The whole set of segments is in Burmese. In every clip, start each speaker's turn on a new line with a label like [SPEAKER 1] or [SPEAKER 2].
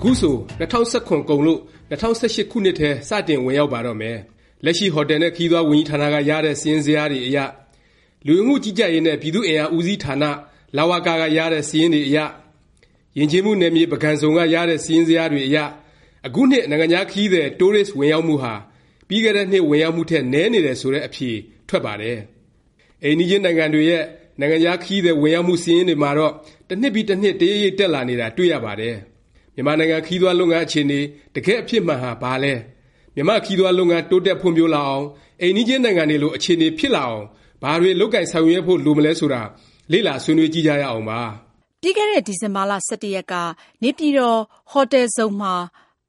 [SPEAKER 1] အခုဆို2017ကုန်လို့2018ခုနှစ်ထဲ စတင်ဝင်ရောက်ပါတော့မယ်။လက်ရှိဟော်တယ်နဲ့ခီးသွွားဝန်ကြီးဌာနက ရတဲ့ စာရင်းဇယားတွေအရ လူဝင်မှုကြီးကြပ်ရေးနဲ့ ပြည်သူ့အင်အား ဦးစီးဌာန လဝက က ရတဲ့ စာရင်းတွေအရ ယဉ်ကျေးမှုနယ်မြေပကံစုံက ရတဲ့ စာရင်းဇယားတွေအရ အခုနှစ် နိုင်ငံခြားခရီးသည် Tourist ဝင်ရောက်မှုဟာ ပြီးခဲ့တဲ့နှစ် ဝင်ရောက်မှုထက် နည်းနေတယ် ဆိုတဲ့ အဖြေ ထွက်ပါတယ်။အိမ်နီးချင်းနိုင်ငံတွေရဲ့ နိုင်ငံခြားခရီးသည် ဝင်ရောက်မှု စာရင်းတွေမှာတော့ တစ်နှစ်ပြီး တစ်နှစ် တရိပ်ရိပ် တက်လာနေတာ တွေ့ရပါတယ်။ မြန်မာနိုင်ငံ ခရီးသွားလုပ်ငန်း အခြေအနေ တကယ့် အဖြစ်မှန်ဟာ ဘာလဲ။မြန်မာ့ခရီးသွားလုပ်ငန်း တိုးတက်ဖွံ့ဖြိုးလာအောင် အိမ်နီးချင်းနိုင်ငံတွေလို အခြေအနေ ဖြစ်လာအောင် ဘာတွေ လုပ်ကိုင်ဆောင်ရွက်ဖို့ လိုမလဲ ဆိုတာ လေ့လာ ဆွေးနွေးကြည့်ကြရအောင်ပါ။
[SPEAKER 2] ပြီးခဲ့တဲ့ ဒီဇင်ဘာလ၁၁ ရက်က နေပြည်တော် ဟိုတယ်ဇုန်မှာ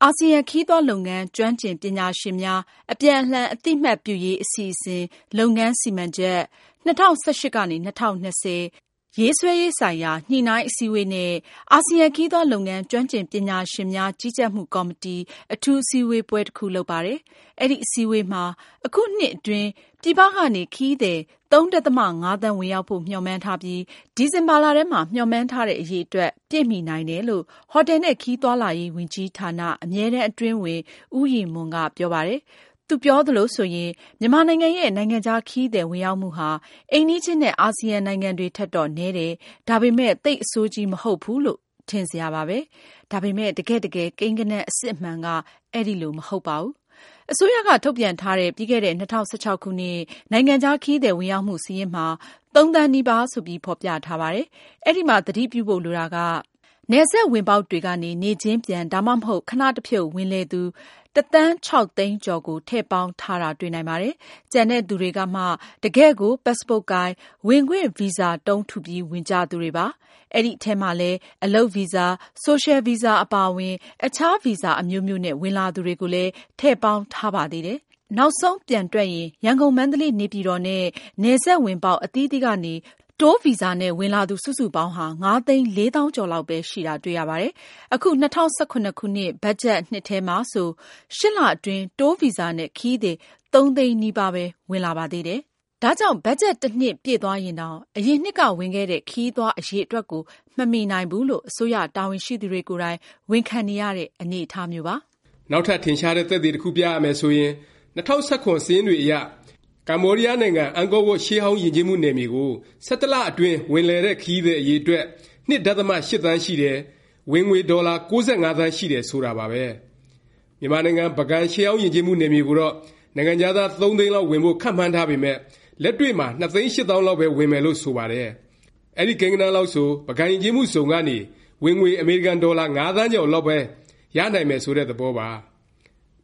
[SPEAKER 2] အာဆီယံ ခရီးသွားလုပ်ငန်း ကျွမ်းကျင်ပညာရှင်များ အပြန်အလှန် အသိမှတ်ပြုရေး အစီအစဉ် လုပ်ငန်းစီမံချက် ၂၀၁၈ကနေ၂၀၂၀ ရေးဆွဲရေးဆိုင်ရာ ညှိနှိုင်းအစည်းအဝေးနဲ့ အာဆီယံ ခရီးသွားလုပ်ငန်း ကျွမ်းကျင်ပညာရှင်များ ကြီးကြပ်မှုကော်မတီ အထူးအစည်းအဝေးပွဲတစ်ခု လုပ်ပါတယ်။အဲဒီအစည်းအဝေးမှာ အခုနှစ်အတွင်း ပြည်ပကနေ ခရီးသည် ၃.၅ သန်း ဝင်ရောက်ဖို့ မျှော်မှန်းထားပြီး ဒီဇင်ဘာလထဲမှာ မျှော်မှန်းထားတဲ့ အရည်အတွက် ပြည့်မီနိုင်တယ်လို့ ဟိုတယ်နှင့်ခရီးသွားလာရေးဝန်ကြီးဌာန အမြဲတမ်းအတွင်းဝန် ဦးရည်မွန်က ပြောပါတယ်။ သူပြောသလိုဆိုရင် မြန်မာနိုင်ငံရဲ့ နိုင်ငံခြားခရီးသည် ဝင်ရောက်မှုဟာ အိမ်နီးချင်းနဲ့ အာဆီယံနိုင်ငံတွေထက်တော့ နည်းတယ်၊ဒါပေမယ့်သိပ်အဆိုးကြီး မဟုတ်ဘူးလို့ ထင်စရာပါပဲ။ဒါပေမယ့်တကယ့်တကယ် ကိန်းဂဏန်း အစစ်အမှန်က အဲလို မဟုတ်ပါဘူး။အစိုးရက ထုတ်ပြန်ထားတဲ့ ပြီးခဲ့တဲ့ ၂၀၁၆ ခုနှစ် နိုင်ငံခြားခရီးသည် ဝင်ရောက်မှု စာရင်းမှာ ၃ သန်းနီးပါးဆိုပြီး ဖော်ပြထားပါတယ်။အဲဒီမှာ သတိပြုဖို့ လိုတာက နယ်စပ်ဝင်ပေါက်တွေကနေ နေ့ချင်းပြန် ဒါမှမဟုတ် ခဏတဖြုတ် ဝင်လည်သူ တစ်သန်းခြောက်သိန်းကျော်ကို ထည့်ပေါင်းထားတာ တွေ့နိုင်ပါတယ်။ကျန်တဲ့သူတွေကမှ တကယ့်ကို ပတ်စ်ပို့ကိုင်၊ဝင်ခွင့်ဗီဇာတုံးထုပြီး ဝင်ကြသူတွေပါ။အဲဒီအထဲမှာလည်း အလုပ်ဗီဇာ၊ဆိုရှယ်ဗီဇာ အပါအဝင် အခြားဗီဇာအမျိုးမျိုးနဲ့ ဝင်လာသူတွေကိုလည်း ထည့်ပေါင်းထားပါသေးတယ်။နောက်ဆုံး ပြန်တွက်ရင် ရန်ကုန်၊မန္တလေး၊နေပြည်တော်နဲ့ နယ်စပ်ဝင်ပေါက် အသီးသီးကနေ တိုးဗီဇာနဲ့ ဝင်လာသူ စုစုပေါင်းဟာ ၅သိန်း ၄သောင်းကျော်လောက်ပဲ ရှိတာတွေ့ရပါတယ်။အခု ၂၀၁၇ခုနှစ် ဘတ်ဂျက်နှစ်ထဲမှာဆို ၈ လအတွင်း တိုးဗီဇာနဲ့ ခရီးသည် ၃သိန်းနီးပါးပဲ ဝင်လာပါသေးတယ်။ဒါကြောင့် ဘတ်ဂျက် တစ်နှစ် ပြည့်သွားရင်တောင် အရင်နှစ်က ဝင်ခဲ့တဲ့ ခရီးသွား အရည်အတွက်ကို မမီနိုင်ဘူးလို့ အစိုးရတာဝန်ရှိသူတွေကိုယ်တိုင် ဝန်ခံနေရတဲ့ အနေအထားမျိုးပါ။
[SPEAKER 1] နောက်ထပ် ထင်ရှားတဲ့ သက်သေ တစ်ခုပြရမယ်ဆိုရင် ၂၀၁၇ စာရင်းတွေအရ ကမ္ဘောဒီးယားနိုင်ငံ အန်ကောဝပ် ရှေးဟောင်းယဉ်ကျေးမှု နယ်မြေကို ၁၁ လအတွင်း ဝင်လည်တဲ့ ခရီးသည် အရည်အတွက် ၂ ဒသမ ၈ သန်းရှိတယ်၊ဝင်ငွေ ဒေါ်လာ ၉၅ သန်းရှိတယ် ဆိုတာပါပဲ။မြန်မာနိုင်ငံ ပုဂံ ရှေးဟောင်းယဉ်ကျေးမှု နယ်မြေကိုတော့ နိုင်ငံခြားသား ၃ သိန်းလောက် ဝင်ဖို့ ခန့်မှန်းထားပေမယ့် လက်တွေ့မှာ ၂ သိန်း ၈ သောင်းလောက်ပဲ ဝင်မယ်လို့ ဆိုပါတယ်။အဲဒီ ကိန်းဂဏန်းလောက်ဆို ပုဂံယဉ်ကျေးမှုဇုံကနေ ဝင်ငွေ အမေရိကန်ဒေါ်လာ ၅ သန်းကျော်လောက်ပဲ ရနိုင်မယ် ဆိုတဲ့ သဘောပါ။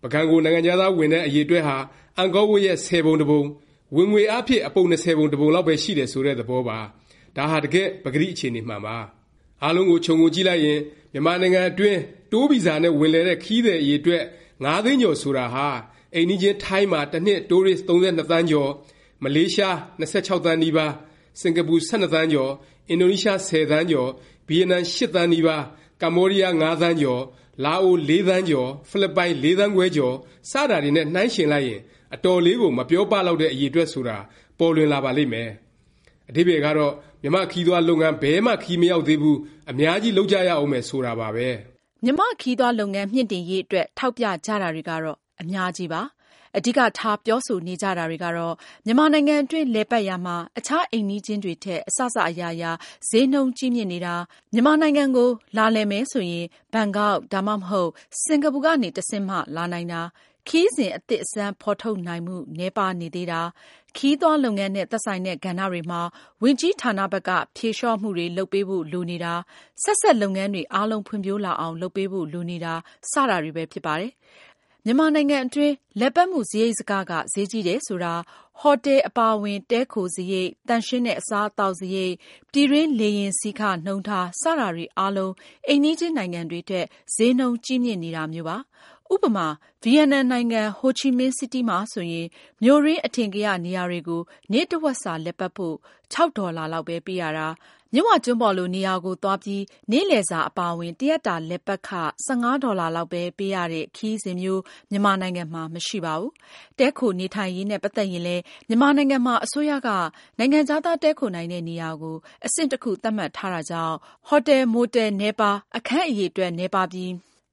[SPEAKER 1] ပုဂံကို နိုင်ငံခြားသား ဝင်တဲ့ အရည်အတွက်ဟာ အန်ကောဝပ်ရဲ့ဆယ်ပုံတစ်ပုံ၊ဝင်ငွေအားဖြင့် အပုံ ၂၀ ပုံတစ်ပုံလောက်ပဲ ရှိတယ် ဆိုတဲ့ သဘောပါ။ဒါဟာ တကယ့် ပကတိ အခြေအနေမှန်ပါ။အားလုံးကို ခြုံငုံကြည့်လိုက်ရင် မြန်မာနိုင်ငံအတွင်း တိုးဗီဇာနဲ့ ဝင်လည်တဲ့ ခရီးသည် အရည်အတွက် ၅ သိန်းကျော် ဆိုတာဟာ အိမ်နီးချင်း ထိုင်းမှာ တစ်နှစ် တိုးရစ် ၃၂ သန်းကျော်၊မလေးရှား ၂၆ သန်းနီးပါး၊စင်ကာပူ ၁၂ သန်းကျော်၊အင်ဒိုနီးရှား ၁၀ သန်းကျော်၊ဗီယက်နမ် ၈ သန်းနီးပါး၊ ကမ္ဘောဒီးယား ၅ သန်းကျော်၊လာအို ၄ သန်းကျော်၊ဖိလစ်ပိုင် ၄ သန်းခွဲကျော် စတာတွေနဲ့ နှိုင်းယှဉ်လိုက်ရင် အတော်လေးကို မပြောပလောက်တဲ့ အရည်အတွက် ဆိုတာ ပေါ်လွင်လာပါလိမ့်မယ်။အဓိပ္ပါယ်ကတော့ မြန်မာ့ခရီးသွားလုပ်ငန်း ဘယ်မှ ခရီးမရောက်သေးဘူး၊အများကြီး လုပ်ကြရဦးမယ် ဆိုတာပါပဲ။
[SPEAKER 2] မြန်မာ့ခရီးသွားလုပ်ငန်း မြှင့်တင်ရေးအတွက် ထောက်ပြကြတာတွေကတော့ အများကြီးပါ။ အဓိကထား ပြောဆိုနေကြတာတွေကတော့ မြန်မာနိုင်ငံအတွင်း လည်ပတ်ရာမှာ အခြား အိမ်နီးချင်းတွေထက် အစစ အရာရာ ဈေးနှုန်းကြီးမြင့်နေတာ၊မြန်မာနိုင်ငံကို လာလည်မယ်ဆိုရင် ဘန်ကောက် ဒါမှမဟုတ် စင်ကာပူကနေ တဆင့်မှ လာနိုင်တာ ခရီးစဉ် အသစ်အဆန်း ဖော်ထုတ်နိုင်မှု နည်းပါးနေသေးတာ၊ခရီးသွားလုပ်ငန်းနဲ့ သက်ဆိုင်တဲ့ ကဏ္ဍတွေမှာ ဝန်ကြီးဌာနဘက်က ဖြေလျော့မှုတွေ လုပ်ပေးဖို့ လိုနေတာ၊ဆက်စပ်လုပ်ငန်းတွေ အားလုံး ဖွံ့ဖြိုးလာအောင် လုပ်ပေးဖို့ လိုနေတာ စတာတွေပဲ ဖြစ်ပါတယ်။ မြန်မာနိုင်ငံအတွင်း လည်ပတ်မှုစားရိတ်စားခကဈေးကြီးတယ်ဆိုတာဟော်တယ်အပါအဝင် တည်းခိုစားရိတ်၊သန့်ရှင်းတဲ့ အစားအသောက်စားရိတ်၊ပြည်တွင်း လေယာဉ်စီးခနှုန်းထား စတာတွေအားလုံး အိမ်နီးချင်းနိုင်ငံတွေထက် ဈေးနှုန်းကြီးမြင့်နေတာမျိုးပါ ဥပမာ ဗီယက်နမ်နိုင်ငံ ဟိုချီမင်းစီးတီးမှာဆိုရင် မြို့တွင်း အထင်ကရနေရာတွေကို နေ့တစ်ဝက်စာ လည်ပတ်ဖို့၆ဒေါ်လာလောက်ပဲ ပေးရတာ၊ မြစ်ဝကျွန်းပေါ်လို နေရာကိုသွားပြီး နေ့လည်စာအပါအဝင် တစ်ရက်တာလည်ပတ်ခ ၁၅ ဒေါ်လာလောက်ပဲ ပေးရတဲ့ ခရီးစဉ်မျိုး မြန်မာနိုင်ငံမှာ မရှိပါဘူး။တည်းခိုနေထိုင်ရေးနဲ့ ပတ်သက်ရင်လည်း မြန်မာနိုင်ငံမှာ အစိုးရက နိုင်ငံခြားသား တည်းခိုနိုင်တဲ့နေရာကို အဆင့်တစ်ခု သတ်မှတ်ထားတာကြောင့်ဟော်တယ် မိုတယ် နည်းပါး၊အခန်းအရည်အတွက် နည်းပါးပြီး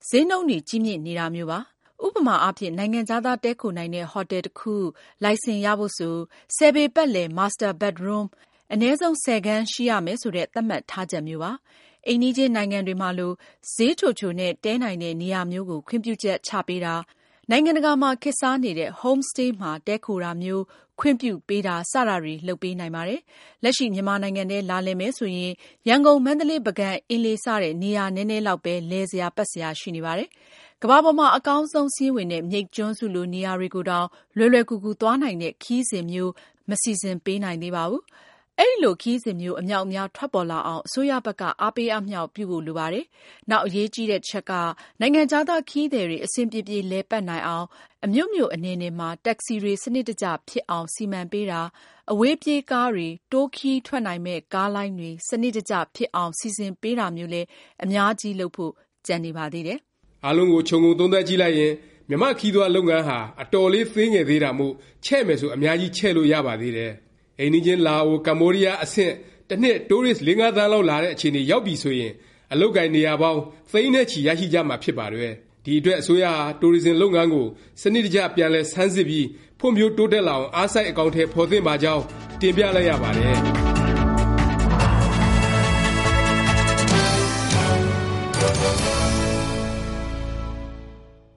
[SPEAKER 2] ဈေးနှုန်းတွေ ကြီးမြင့်နေတာမျိုးပါ။ဥပမာအားဖြင့် နိုင်ငံခြားသား တည်းခိုနိုင်တဲ့ဟော်တယ်တစ်ခု လိုင်စင်ရဖို့ဆို ၁၀ ပေပတ်လည် Master bedroom အနည်းဆုံး ၁၀ ခန်းရှိရမယ်ဆိုတဲ့ သတ်မှတ်ထားချက်မျိုးပါ။အိမ်နီးချင်းနိုင်ငံတွေမှာလို ဈေးချိုချိုနဲ့ တည်းနိုင်တဲ့ နေရာမျိုးကို ခွင့်ပြုချက်ချပေးတာ၊နိုင်ငံတကာမှာ ခေတ်စားနေတဲ့ Home-stay မှာ တည်းခိုတာမျိုး ခွင့်ပြုပေးတာ စတာတွေ လုပ်ပေးနိုင်ပါတယ်။လက်ရှိ မြန်မာနိုင်ငံထဲ လာလည်မယ်ဆိုရင် ရန်ကုန်၊မန္တလေး၊ပုဂံ၊အင်းလေး စတဲ့ နေရာနည်းနည်းလောက်ပဲ လည်စရာပတ်စရာ ရှိနေပါတယ်။ကမ္ဘာပေါ်မှာ အကောင်းဆုံးစာရင်းဝင်တဲ့ မြိတ်ကျွန်းစုလို နေရာတွေကိုတောင် လွယ်လွယ်ကူကူ သွားနိုင်တဲ့ ခရီးစဉ်မျိုး မစီစဉ်ပေးနိုင်သေးပါဘူး။ အဲလို ခရီးစဉ်မျိုး အမြောက်အများ ထွက်ပေါ်လာအောင် အစိုးရဘက်က အားပေးအားမြှောက် ပြုဖို့ လိုပါတယ်။နောက် အရေးကြီးတဲ့ တစ်ချက်က နိုင်ငံခြားသား ခရီးသည်တွေ အဆင်ပြေပြေ လည်ပတ်နိုင်အောင်၊အမြို့မြို့ အနယ်နယ်မှာ တက္ကစီတွေ စနစ်တကျ ဖြစ်အောင် စီမံပေးတာ၊အဝေးပြေးကားတွေ၊တိုးခရီးထွက်နိုင်မယ့် ကားလိုင်းတွေ စနစ်တကျ ဖြစ်အောင် စီစဉ်ပေးတာမျိုးလည်း အများကြီး လုပ်ဖို့ ကျန်နေပါသေးတယ်။
[SPEAKER 1] အားလုံးကို ခြုံငုံသုံးသပ်ကြည့်လိုက်ရင် မြန်မာ့ခရီးသွားလုပ်ငန်းဟာ အတော်လေး သေးငယ်သေးတာမို့ ချဲ့မယ်ဆို အများကြီး ချဲ့လို့ရပါသေးတယ်။ အိမ်နီးချင်း လာအို၊ကမ္ဘောဒီးယား အဆင့် တစ်နှစ် တိုးရစ် ၄-၅ သန်းလောက် လာတဲ့ အခြေအနေ ရောက်ပြီဆိုရင် အလုပ်အကိုင် နေရာပေါင်း သိန်းနဲ့ချီ ရရှိကြမှာ ဖြစ်ပါတယ်။ဒီအတွက် အစိုးရဟာ တိုရစ်ဇင် လုပ်ငန်းကို စနစ်တကျ ပြန်လည် ဆန်းစစ်ပြီး ဖွံ့ဖြိုးတိုးတက်လာအောင် အားစိုက် အကောင်အထည် ဖော်သင့်ပါကြောင်း တင်ပြလိုက်ရပါတယ်